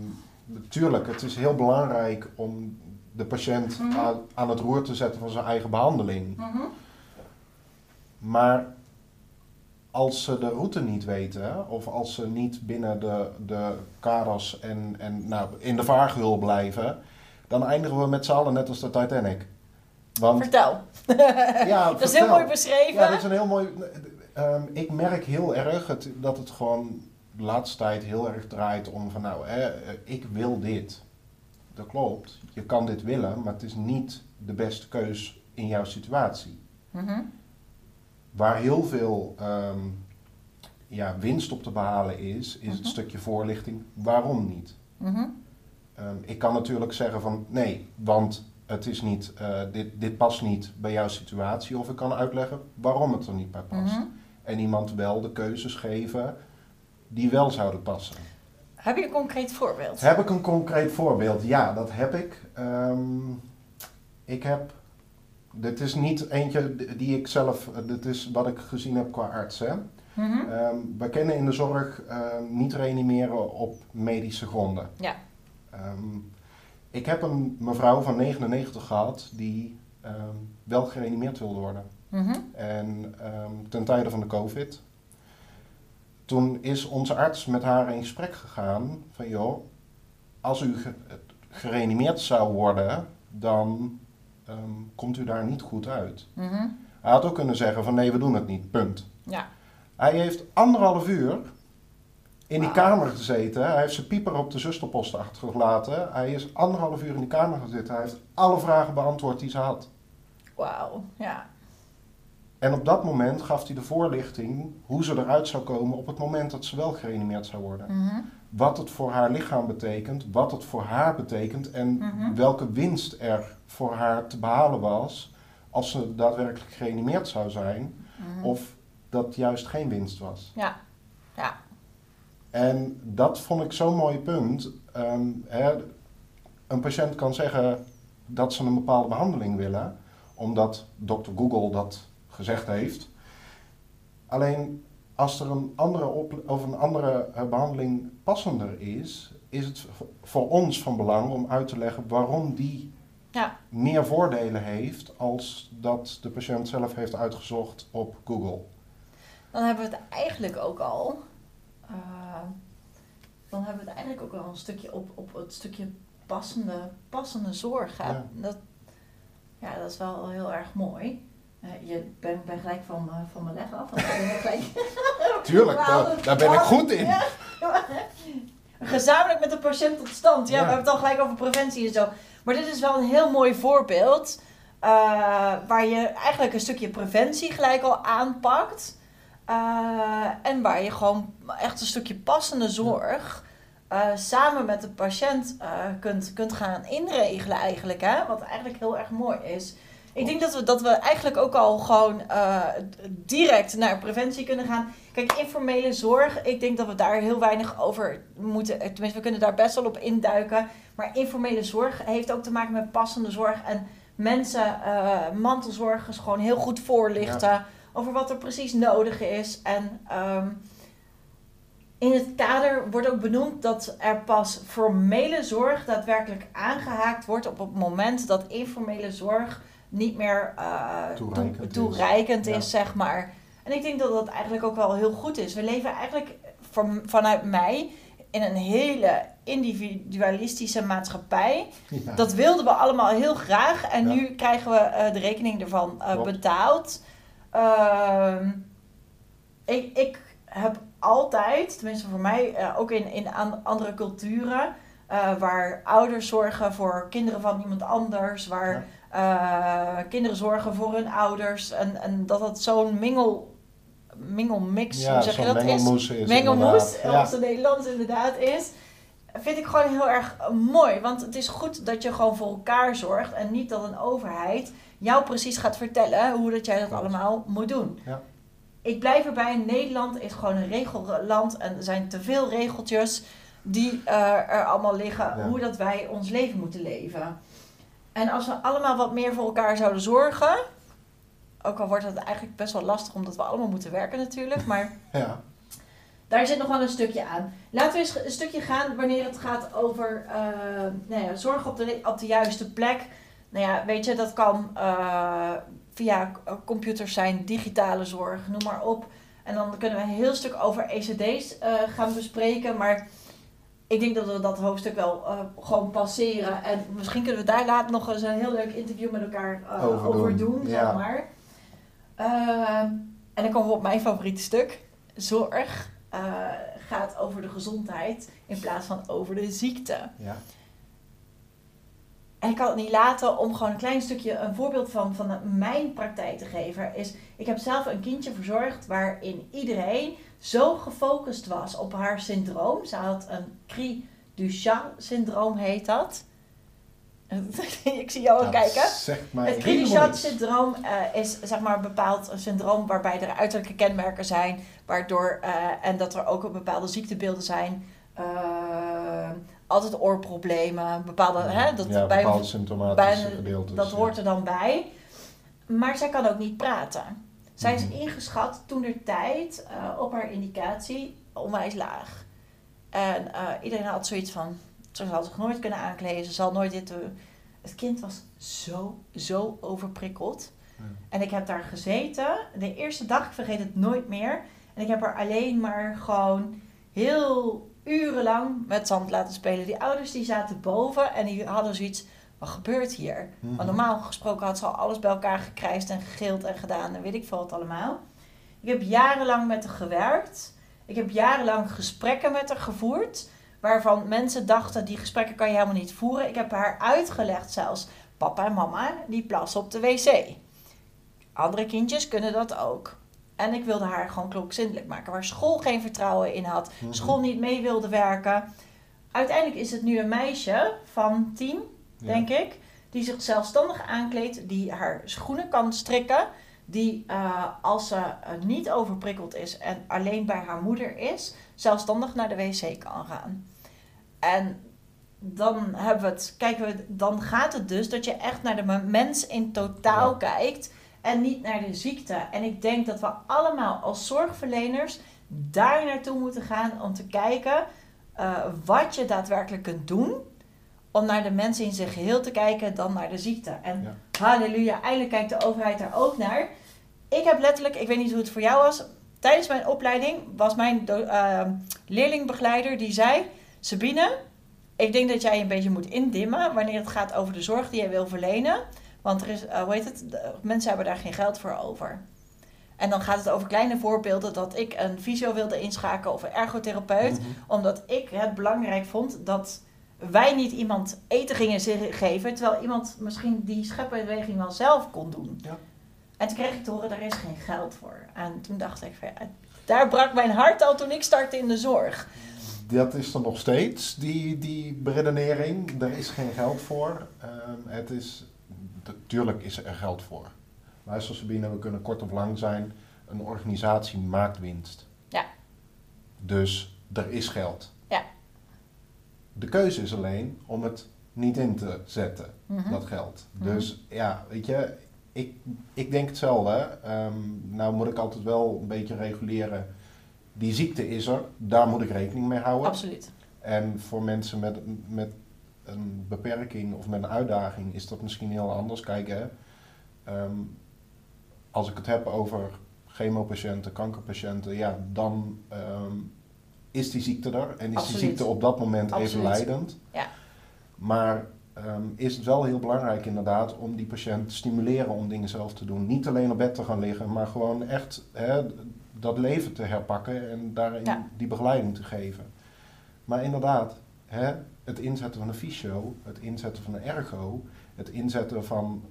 natuurlijk, het is heel belangrijk om de patiënt Mhm. aan, aan het roer te zetten van zijn eigen behandeling. Mhm. Maar als ze de route niet weten, of als ze niet binnen de, de kaders en, en nou, in de vaargeul blijven, dan eindigen we met z'n allen net als de Titanic. Want, Vertel. ja, dat is heel mooi beschreven. Ja, dat is een heel mooi. ehm, ik merk heel erg het, dat het gewoon de laatste tijd heel erg draait om van nou, hè, eh, ik wil dit. Dat klopt. Je kan dit willen, maar het is niet de beste keus in jouw situatie. Mhm. Waar heel veel ehm, ja, winst op te behalen is, is het Mhm. stukje voorlichting. Waarom niet? Mhm. Ehm, ik kan natuurlijk zeggen van nee, want het is niet, eh, dit, dit past niet bij jouw situatie. Of ik kan uitleggen waarom het er niet bij past. Mhm. En iemand wel de keuzes geven die wel zouden passen. Heb je een concreet voorbeeld? Heb ik een concreet voorbeeld? Ja, dat heb ik. Ehm, ik heb. Dit is niet eentje die ik zelf. Dit is wat ik gezien heb qua arts. Hè. Mhm. Ehm, we kennen in de zorg ehm, niet reanimeren op medische gronden. Ja. Ehm, ik heb een mevrouw van 99 gehad die ehm, wel gereanimeerd wilde worden. Mhm. En ten tijde van de COVID. Toen is onze arts met haar in gesprek gegaan van joh, als u ge- gereanimeerd zou worden, dan ehm, komt u daar niet goed uit. Mhm. Hij had ook kunnen zeggen van nee, we doen het niet, punt. Ja. Hij heeft anderhalf uur in die kamer gezeten. Hij heeft zijn pieper op de zusterpost achtergelaten. Hij is anderhalf uur in die kamer gezeten. Hij heeft alle vragen beantwoord die ze had. Wauw. Ja. En op dat moment gaf hij de voorlichting hoe ze eruit zou komen op het moment dat ze wel gereanimeerd zou worden. Mhm. Wat het voor haar lichaam betekent, wat het voor haar betekent en Mhm. welke winst er voor haar te behalen was als ze daadwerkelijk gereanimeerd zou zijn Mhm. of dat juist geen winst was. Ja. Ja. En dat vond ik zo'n mooi punt. Ehm, hè, een patiënt kan zeggen dat ze een bepaalde behandeling willen, omdat dokter Google dat gezegd heeft. Alleen als er een andere, op, of een andere eh, behandeling passender is, is het voor ons van belang om uit te leggen waarom die Ja. meer voordelen heeft als dat de patiënt zelf heeft uitgezocht op Google. Dan hebben we het eigenlijk ook al. eh, dan hebben we het eigenlijk ook al een stukje op, op het stukje passende, passende zorg. Ja. Dat, ja, dat is wel heel erg mooi. Eh, je bent ben gelijk van, me- van mijn leg af. want ik ben gelijk, Tuurlijk, daar, daar ben ik goed in. Ja. Gezamenlijk met de patiënt tot stand. Ja, Ja. we hebben het al gelijk over preventie en zo. Maar dit is wel een heel mooi voorbeeld. eh, waar je eigenlijk een stukje preventie gelijk al aanpakt. Eh, en waar je gewoon echt een stukje passende zorg eh, samen met de patiënt eh, kunt, kunt gaan inregelen eigenlijk. Hè? Wat eigenlijk heel erg mooi is. Ik denk dat we, dat we eigenlijk ook al gewoon eh, direct naar preventie kunnen gaan. Kijk, informele zorg, ik denk dat we daar heel weinig over moeten. Tenminste, we kunnen daar best wel op induiken. Maar informele zorg heeft ook te maken met passende zorg. En mensen, eh, mantelzorgers, gewoon heel goed voorlichten over wat er precies nodig is. En ehm, in het kader wordt ook benoemd dat er pas formele zorg daadwerkelijk aangehaakt wordt op het moment dat informele zorg niet meer eh, Toereikend toe- is. zeg maar. En ik denk dat dat eigenlijk ook wel heel goed is. We leven eigenlijk van, vanuit mij in een hele individualistische maatschappij. Ja. Dat wilden we allemaal heel graag. En Ja. nu krijgen we eh, de rekening ervan eh, betaald. Ehm, ik, ik heb altijd, tenminste voor mij, ook in, in andere culturen, waar ouders zorgen voor kinderen van iemand anders, waar eh, kinderen zorgen voor hun ouders. En, en dat het zo'n mingel, mingelmix, Ja, hoe zeg je dat is? mengelmoes is. mengelmoes, het Nederlands inderdaad is, vind ik gewoon heel erg eh, mooi. Want het is goed dat je gewoon voor elkaar zorgt en niet dat een overheid jou precies gaat vertellen hoe dat jij dat allemaal moet doen. Ja. Ik blijf erbij, Nederland is gewoon een regelland en er zijn te veel regeltjes die eh, er allemaal liggen Ja. hoe dat wij ons leven moeten leven. En als we allemaal wat meer voor elkaar zouden zorgen, ook al wordt het eigenlijk best wel lastig omdat we allemaal moeten werken natuurlijk, maar Ja, daar zit nog wel een stukje aan. Laten we eens een stukje gaan wanneer het gaat over uh, nou ja, zorg op de, op de juiste plek. Nou ja, weet je, dat kan uh, via computers zijn, digitale zorg, noem maar op. En dan kunnen we een heel stuk over ECD's uh, gaan bespreken. Maar ik denk dat we dat hoofdstuk wel uh, gewoon passeren. En misschien kunnen we daar later nog eens een heel leuk interview met elkaar uh, over, over doen. Zeg maar. en dan komen we op mijn favoriete stuk. Zorg gaat over de gezondheid in plaats van over de ziekte. Ja. En ik kan het niet laten om gewoon een klein stukje een voorbeeld van, van mijn praktijk te geven. Is, ik heb zelf een kindje verzorgd waarin iedereen zo gefocust was op haar syndroom. Ze had een Cri-Duchamp syndroom heet dat. ik zie jou al kijken. het Cri-Duchamp syndroom uh, is zeg maar een bepaald syndroom waarbij er uiterlijke kenmerken zijn. Waardoor, uh, en dat er ook bepaalde ziektebeelden zijn. Uh, altijd oorproblemen, bepaalde, hè, dat, ja, bij, bepaalde symptomatische gedeeltes. Dat hoort er dan bij. Maar zij kan ook niet praten. Zij is mhm. ingeschat toen de tijd uh, op haar indicatie onwijs laag. En uh, iedereen had zoiets van, ze zal zich nooit kunnen aankleden, ze zal nooit dit doen. Het kind was zo, zo overprikkeld. En ik heb daar gezeten. De eerste dag, ik vergeet het nooit meer. En ik heb haar alleen maar gewoon heel urenlang met zand laten spelen. Die ouders die zaten boven en die hadden zoiets, wat gebeurt hier? Mm Want normaal gesproken had ze al alles bij elkaar gekrijsd en gegild en gedaan en weet ik veel wat allemaal. Ik heb jarenlang met haar gewerkt. Ik heb jarenlang gesprekken met haar gevoerd. Waarvan mensen dachten, die gesprekken kan je helemaal niet voeren. Ik heb haar uitgelegd zelfs, papa en mama, die plassen op de wc. Andere kindjes kunnen dat ook. En ik wilde haar gewoon klokzindelijk maken. Waar school geen vertrouwen in had. Mhm. School niet mee wilde werken. Uiteindelijk is het nu een meisje van tien, denk ik. Die zich zelfstandig aankleedt. Die haar schoenen kan strikken. Die uh, als ze uh, niet overprikkeld is en alleen bij haar moeder is. Zelfstandig naar de wc kan gaan. En dan hebben we het, kijken we, dan gaat het dus dat je echt naar de mens in totaal ja. kijkt en niet naar de ziekte. En ik denk dat we allemaal als zorgverleners daar naartoe moeten gaan om te kijken uh, wat je daadwerkelijk kunt doen. Om naar de mensen in zijn geheel te kijken dan naar de ziekte. En halleluja, eindelijk kijkt de overheid daar ook naar. Ik heb letterlijk, ik weet niet hoe het voor jou was. Tijdens mijn opleiding was mijn uh, leerlingbegeleider die zei: Sabine, ik denk dat jij een beetje moet indimmen wanneer het gaat over de zorg die jij wil verlenen. Want er is, uh, hoe heet het, mensen hebben daar geen geld voor over. En dan gaat het over kleine voorbeelden dat ik een fysio wilde inschakelen of een ergotherapeut. Mhm. Omdat ik het belangrijk vond dat wij niet iemand eten gingen geven. Terwijl iemand misschien die schepbeweging wel zelf kon doen. Ja. En toen kreeg ik te horen, daar is geen geld voor. En toen dacht ik, van, ja, daar brak mijn hart al toen ik startte in de zorg. Dat is er nog steeds, die, die beredenering. Er is geen geld voor. Um, het is natuurlijk is er geld voor. Luister Sabine, we kunnen kort of lang zijn. Een organisatie maakt winst. Ja. Dus er is geld. Ja. De keuze is alleen om het niet in te zetten, mhm. dat geld. Mhm. Dus ja, weet je, ik, ik denk hetzelfde. Um, nou moet ik altijd wel een beetje reguleren. Die ziekte is er, daar moet ik rekening mee houden. Absoluut. En voor mensen met, met een beperking of met een uitdaging is dat misschien heel anders. kijken. um, als ik het heb over chemopatiënten, kankerpatiënten, ja, dan um, is die ziekte er en is Absoluut. die ziekte op dat moment Absoluut. even leidend. Ja. Maar um, is het wel heel belangrijk inderdaad om die patiënt te stimuleren om dingen zelf te doen. Niet alleen op bed te gaan liggen, maar gewoon echt hè, dat leven te herpakken en daarin ja. die begeleiding te geven. Maar inderdaad, hè, het inzetten van een fysio, het inzetten van een ergo, het inzetten van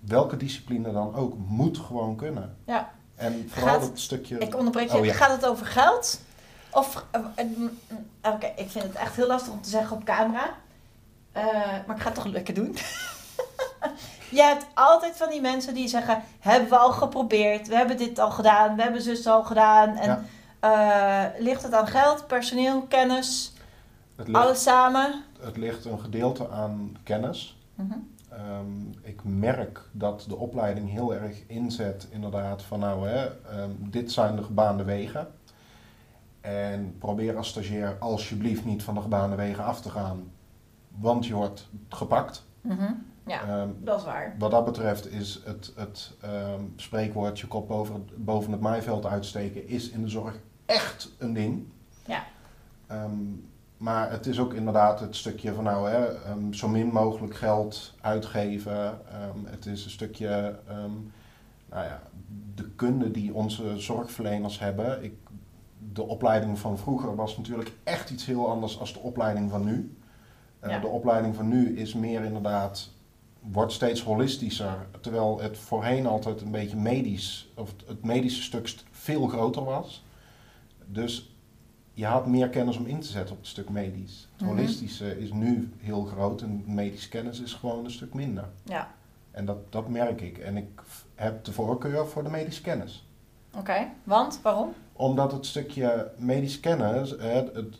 welke discipline dan ook, moet gewoon kunnen. Ja. En vooral het stukje... Ik onderbreek je, oh, gaat het over geld? Of, uh, uh, oké, ik vind het echt heel lastig om te zeggen op camera. Uh, maar ik ga het toch lekker doen. je hebt altijd van die mensen die zeggen, hebben we al geprobeerd, we hebben dit al gedaan, we hebben zus al gedaan. En ja. ligt het aan geld, personeel, kennis? Ligt, Alles samen? Het ligt een gedeelte aan kennis. Mm -hmm. um, ik merk dat de opleiding heel erg inzet inderdaad van nou hè, um, dit zijn de gebaande wegen. En probeer als stagiair alsjeblieft niet van de gebaande wegen af te gaan, want je wordt gepakt. Mhm. Ja, Ehm, dat is waar. wat dat betreft is het, het ehm, spreekwoordje kop boven, boven het maaiveld uitsteken is in de zorg echt een ding. Ja. Ehm, maar het is ook inderdaad het stukje van nou, hè, ehm, zo min mogelijk geld uitgeven. Ehm, het is een stukje, ehm, nou ja, de kunde die onze zorgverleners hebben. Ik, de opleiding van vroeger was natuurlijk echt iets heel anders dan de opleiding van nu. Eh, Ja. De opleiding van nu is meer inderdaad, wordt steeds holistischer. Terwijl het voorheen altijd een beetje medisch, of het- medische stuk st- veel groter was. Dus je had meer kennis om in te zetten op het stuk medisch. Het Mhm. holistische is nu heel groot en medische kennis is gewoon een stuk minder. Ja, En dat, dat merk ik. En ik heb de voorkeur voor de medische kennis. oké. Want, waarom? Omdat het stukje medische kennis, het, het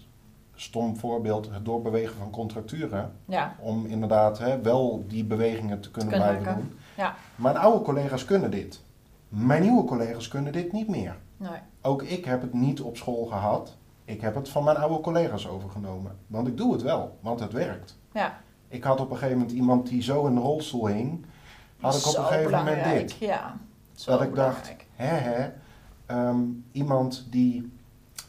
stom voorbeeld, het doorbewegen van contracturen, Ja, om inderdaad hè, wel die bewegingen te kunnen, kunnen blijven maken. doen. Ja. Mijn oude collega's kunnen dit. Mijn nieuwe collega's kunnen dit niet meer. nee. Ook ik heb het niet op school gehad. Ik heb het van mijn oude collega's overgenomen. Want ik doe het wel, want het werkt. Ja, Ik had op een gegeven moment iemand die zo in de rolstoel hing. Had ik op een gegeven moment dit. Ja, zo Dat ik belangrijk. dacht, hè hè, ehm, iemand die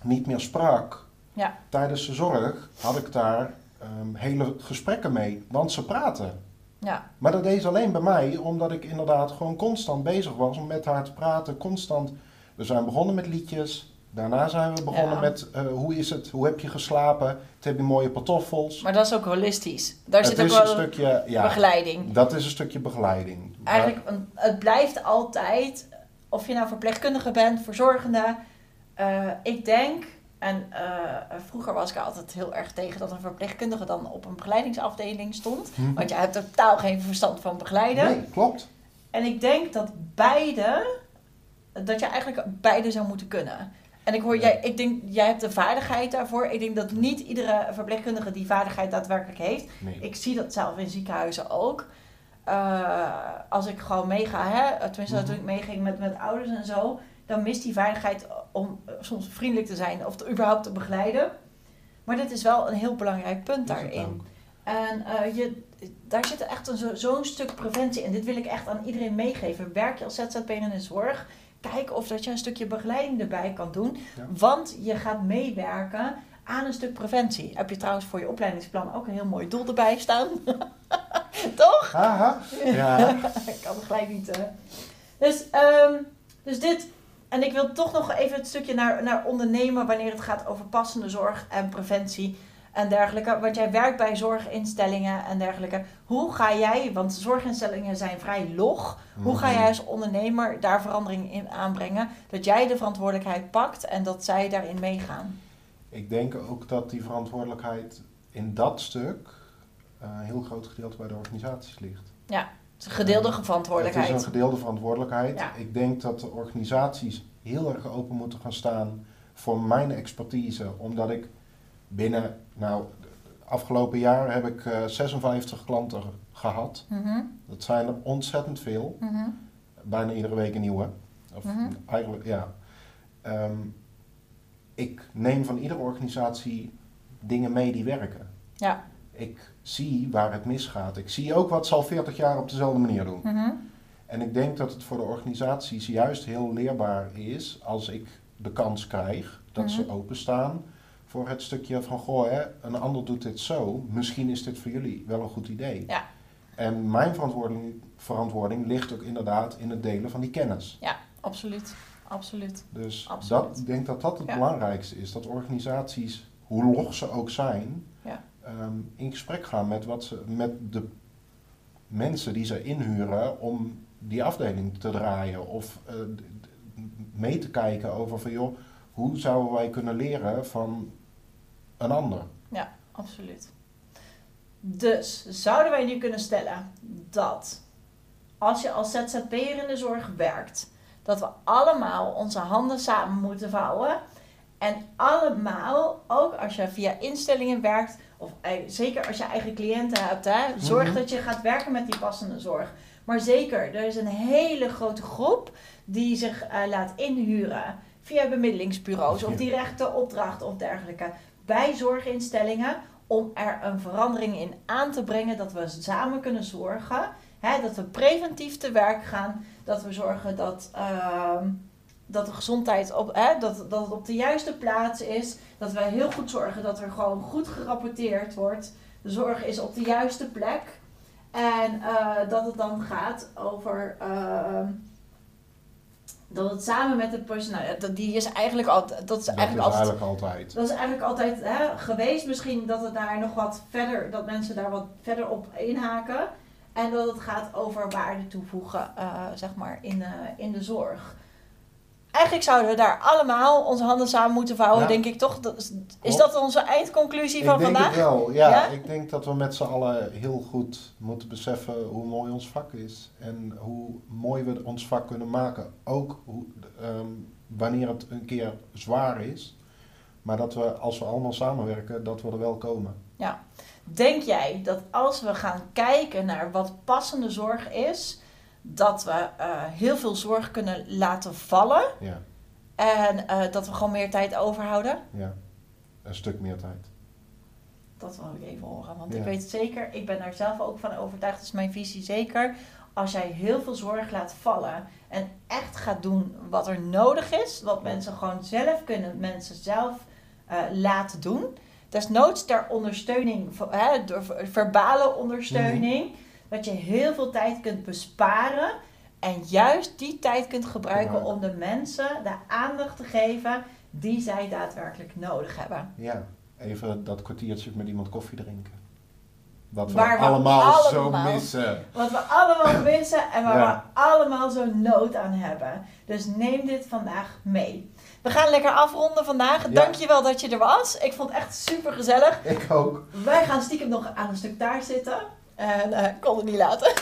niet meer sprak Ja. tijdens de zorg, had ik daar ehm, hele gesprekken mee. Want ze praten. Ja, Maar dat deed ze alleen bij mij, omdat ik inderdaad gewoon constant bezig was om met haar te praten. Constant. We zijn begonnen met liedjes. Daarna zijn we begonnen Ja. met eh, hoe is het, hoe heb je geslapen, het heb je mooie pantoffels. maar dat is ook holistisch. Daar het zit ook is wel een stukje, ja, begeleiding. dat is een stukje begeleiding. Eigenlijk, een- het blijft altijd, of je nou verpleegkundige bent, verzorgende. eh, ik denk, en eh, vroeger was ik altijd heel erg tegen dat een verpleegkundige dan op een begeleidingsafdeling stond. Hm. Want jij hebt totaal geen verstand van begeleiden. Nee, klopt. En ik denk dat beide, dat je eigenlijk beide zou moeten kunnen. En ik hoor, jij, ik denk, jij hebt de vaardigheid daarvoor. Ik denk dat niet iedere verpleegkundige die vaardigheid daadwerkelijk heeft. Nee. Ik zie dat zelf in ziekenhuizen ook. Eh, als ik gewoon meega, hè, tenminste Mhm. toen ik meeging met, met ouders en zo, dan mist die vaardigheid om soms vriendelijk te zijn of te, überhaupt te begeleiden. Maar dit is wel een heel belangrijk punt daarin. En eh, je, daar zit echt zo- zo'n stuk preventie in. Dit wil ik echt aan iedereen meegeven. Werk je als ZZP'er in de zorg, kijk of dat je een stukje begeleiding erbij kan doen. Ja. Want je gaat meewerken aan een stuk preventie. Heb je trouwens voor je opleidingsplan ook een heel mooi doel erbij staan? Toch? Ja. ik kan het gelijk niet. eh. Dus, ehm, dus dit. En ik wil toch nog even het stukje naar, naar ondernemen wanneer het gaat over passende zorg en preventie en dergelijke. Want jij werkt bij zorginstellingen en dergelijke. Hoe ga jij, want zorginstellingen zijn vrij log. Hoe ga Mhm. jij als ondernemer daar verandering in aanbrengen? Dat jij de verantwoordelijkheid pakt en dat zij daarin meegaan. Ik denk ook dat die verantwoordelijkheid in dat stuk eh, een heel groot gedeelte bij de organisaties ligt. Het is een gedeelde Het verantwoordelijkheid. is een gedeelde verantwoordelijkheid. Ja. Ik denk dat de organisaties heel erg open moeten gaan staan voor mijn expertise. Omdat ik binnen, nou, afgelopen jaar heb ik eh, 56 klanten gehad. Mhm, Dat zijn er ontzettend veel. mhm. Bijna iedere week een nieuwe. Of Mhm. eigenlijk, ja. Ehm, ik neem van iedere organisatie dingen mee die werken. Ja. Ik zie waar het misgaat. Ik zie ook wat ze al 40 jaar op dezelfde manier doen. En ik denk dat het voor de organisaties juist heel leerbaar is als ik de kans krijg dat ze openstaan voor het stukje van goh, hè, een ander doet dit zo, misschien is dit voor jullie wel een goed idee. Ja. En mijn verantwoording, verantwoording ligt ook inderdaad in het delen van die kennis. Absoluut. Absoluut. Dus Absoluut. dat, ik denk dat dat het Ja. belangrijkste is. Dat organisaties, hoe log ze ook zijn, Ja. ehm, in gesprek gaan met, wat ze, met de mensen die ze inhuren om die afdeling te draaien. Of eh, mee te kijken over van joh, hoe zouden wij kunnen leren van een ander. Absoluut. Dus zouden wij nu kunnen stellen dat als je als ZZP'er in de zorg werkt, dat we allemaal onze handen samen moeten vouwen. En allemaal, ook als je via instellingen werkt, of ei- zeker als je eigen cliënten hebt, hè, zorg Mhm. dat je gaat werken met die passende zorg. Maar zeker, er is een hele grote groep die zich eh, laat inhuren via bemiddelingsbureaus of directe opdrachten of dergelijke bij zorginstellingen om er een verandering in aan te brengen dat we samen kunnen zorgen. Hè, dat we preventief te werk gaan. Dat we zorgen dat, ehm, dat de gezondheid op, hè, dat, dat het op de juiste plaats is. Dat we heel goed zorgen dat er gewoon goed gerapporteerd wordt. De zorg is op de juiste plek. En eh, dat het dan gaat over. ehm, dat het samen met het personeel. ja, dat- Die is eigenlijk altijd. Dat is Dat eigenlijk is altijd. eigenlijk altijd. Dat is eigenlijk altijd hè, geweest. Misschien dat het daar nog wat verder. Dat mensen daar wat verder op inhaken. En dat het gaat over waarde toevoegen, eh, zeg maar, in, eh, in de zorg. Eigenlijk zouden we daar allemaal onze handen samen moeten vouwen, Ja. denk ik toch? Is, dat onze eindconclusie van ik denk vandaag? het wel, ja, Ja? Ik denk dat we met z'n allen heel goed moeten beseffen hoe mooi ons vak is. En hoe mooi we ons vak kunnen maken. Ook hoe, ehm, wanneer het een keer zwaar is. Maar dat we, als we allemaal samenwerken, dat we er wel komen. Denk jij dat als we gaan kijken naar wat passende zorg is, dat we eh, heel veel zorg kunnen laten vallen Ja, en eh, dat we gewoon meer tijd overhouden? ja. Een stuk meer tijd. Dat wil ik even horen, want Ja. ik weet zeker, ik ben daar zelf ook van overtuigd, dat is mijn visie zeker. Als jij heel veel zorg laat vallen en echt gaat doen wat er nodig is, wat mensen gewoon zelf kunnen, mensen zelf eh, laten doen. Desnoods ter ondersteuning, hè, door ver- verbale ondersteuning, dat je heel veel tijd kunt besparen en juist die tijd kunt gebruiken om de mensen de aandacht te geven die zij daadwerkelijk nodig hebben. Ja, even dat kwartiertje met iemand koffie drinken. Wat we Waar we allemaal, allemaal- zo missen. Wat we allemaal missen en waar Ja. we allemaal zo nood aan hebben. Dus neem dit vandaag mee. We gaan lekker afronden vandaag. Ja. Dankjewel dat je er was. Ik vond het echt super gezellig. Ik ook. Wij gaan stiekem nog aan een stuk taart zitten. En eh, ik kon het niet laten.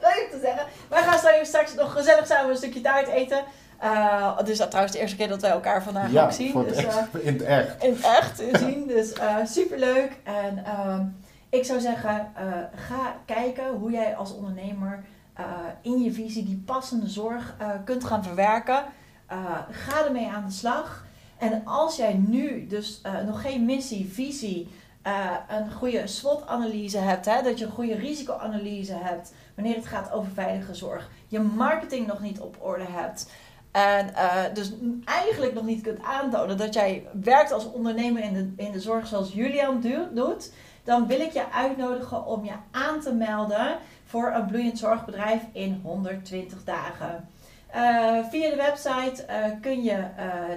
Leuk te zeggen. Wij gaan straks- straks nog gezellig samen een stukje taart eten. Eh dus dat trouwens de eerste keer dat wij elkaar vandaag ja, ook zien. voor het dus, eh, in het echt. in het echt zien. Dus super leuk. En ehm, ik zou zeggen, eh, ga kijken hoe jij als ondernemer eh, in je visie die passende zorg eh, kunt gaan verwerken. Eh, ga ermee aan de slag. En als jij nu dus eh, nog geen missie, visie, eh, een goede SWOT-analyse hebt, hè, dat je een goede risicoanalyse hebt wanneer het gaat over veilige zorg, je marketing nog niet op orde hebt, en eh, dus eigenlijk nog niet kunt aantonen dat jij werkt als ondernemer in de, in de zorg zoals Julian doet, dan wil ik je uitnodigen om je aan te melden voor een bloeiend zorgbedrijf in 120 dagen. Eh, via de website kun je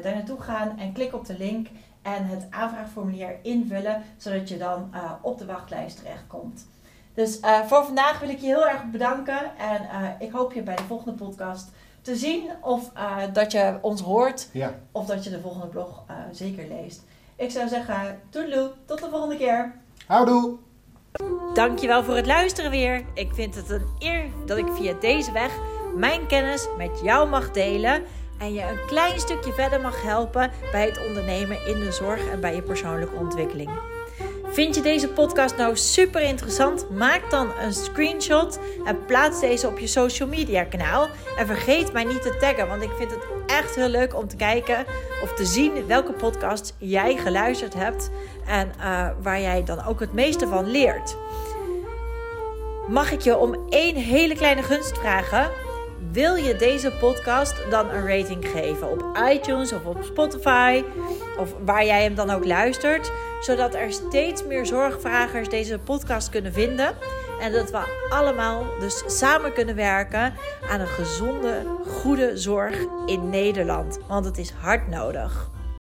daar naartoe gaan en klik op de link en het aanvraagformulier invullen, zodat je dan eh, op de wachtlijst terechtkomt. Dus eh, voor vandaag wil ik je heel erg bedanken en eh, ik hoop je bij de volgende podcast te zien of eh, dat je ons hoort Ja, of dat je de volgende blog eh, zeker leest. Ik zou zeggen, toedeloe, tot de volgende keer. houdoe! Dankjewel voor het luisteren weer. Ik vind het een eer dat ik via deze weg mijn kennis met jou mag delen en je een klein stukje verder mag helpen bij het ondernemen in de zorg en bij je persoonlijke ontwikkeling. Vind je deze podcast nou super interessant? Maak dan een screenshot en plaats deze op je social media kanaal. En vergeet mij niet te taggen, want ik vind het echt heel leuk om te kijken of te zien welke podcast jij geluisterd hebt en eh, waar jij dan ook het meeste van leert. Mag ik je om één hele kleine gunst vragen? Wil je deze podcast dan een rating geven op iTunes of op Spotify of waar jij hem dan ook luistert, zodat er steeds meer zorgvragers deze podcast kunnen vinden en dat we allemaal dus samen kunnen werken aan een gezonde, goede zorg in Nederland, want het is hard nodig.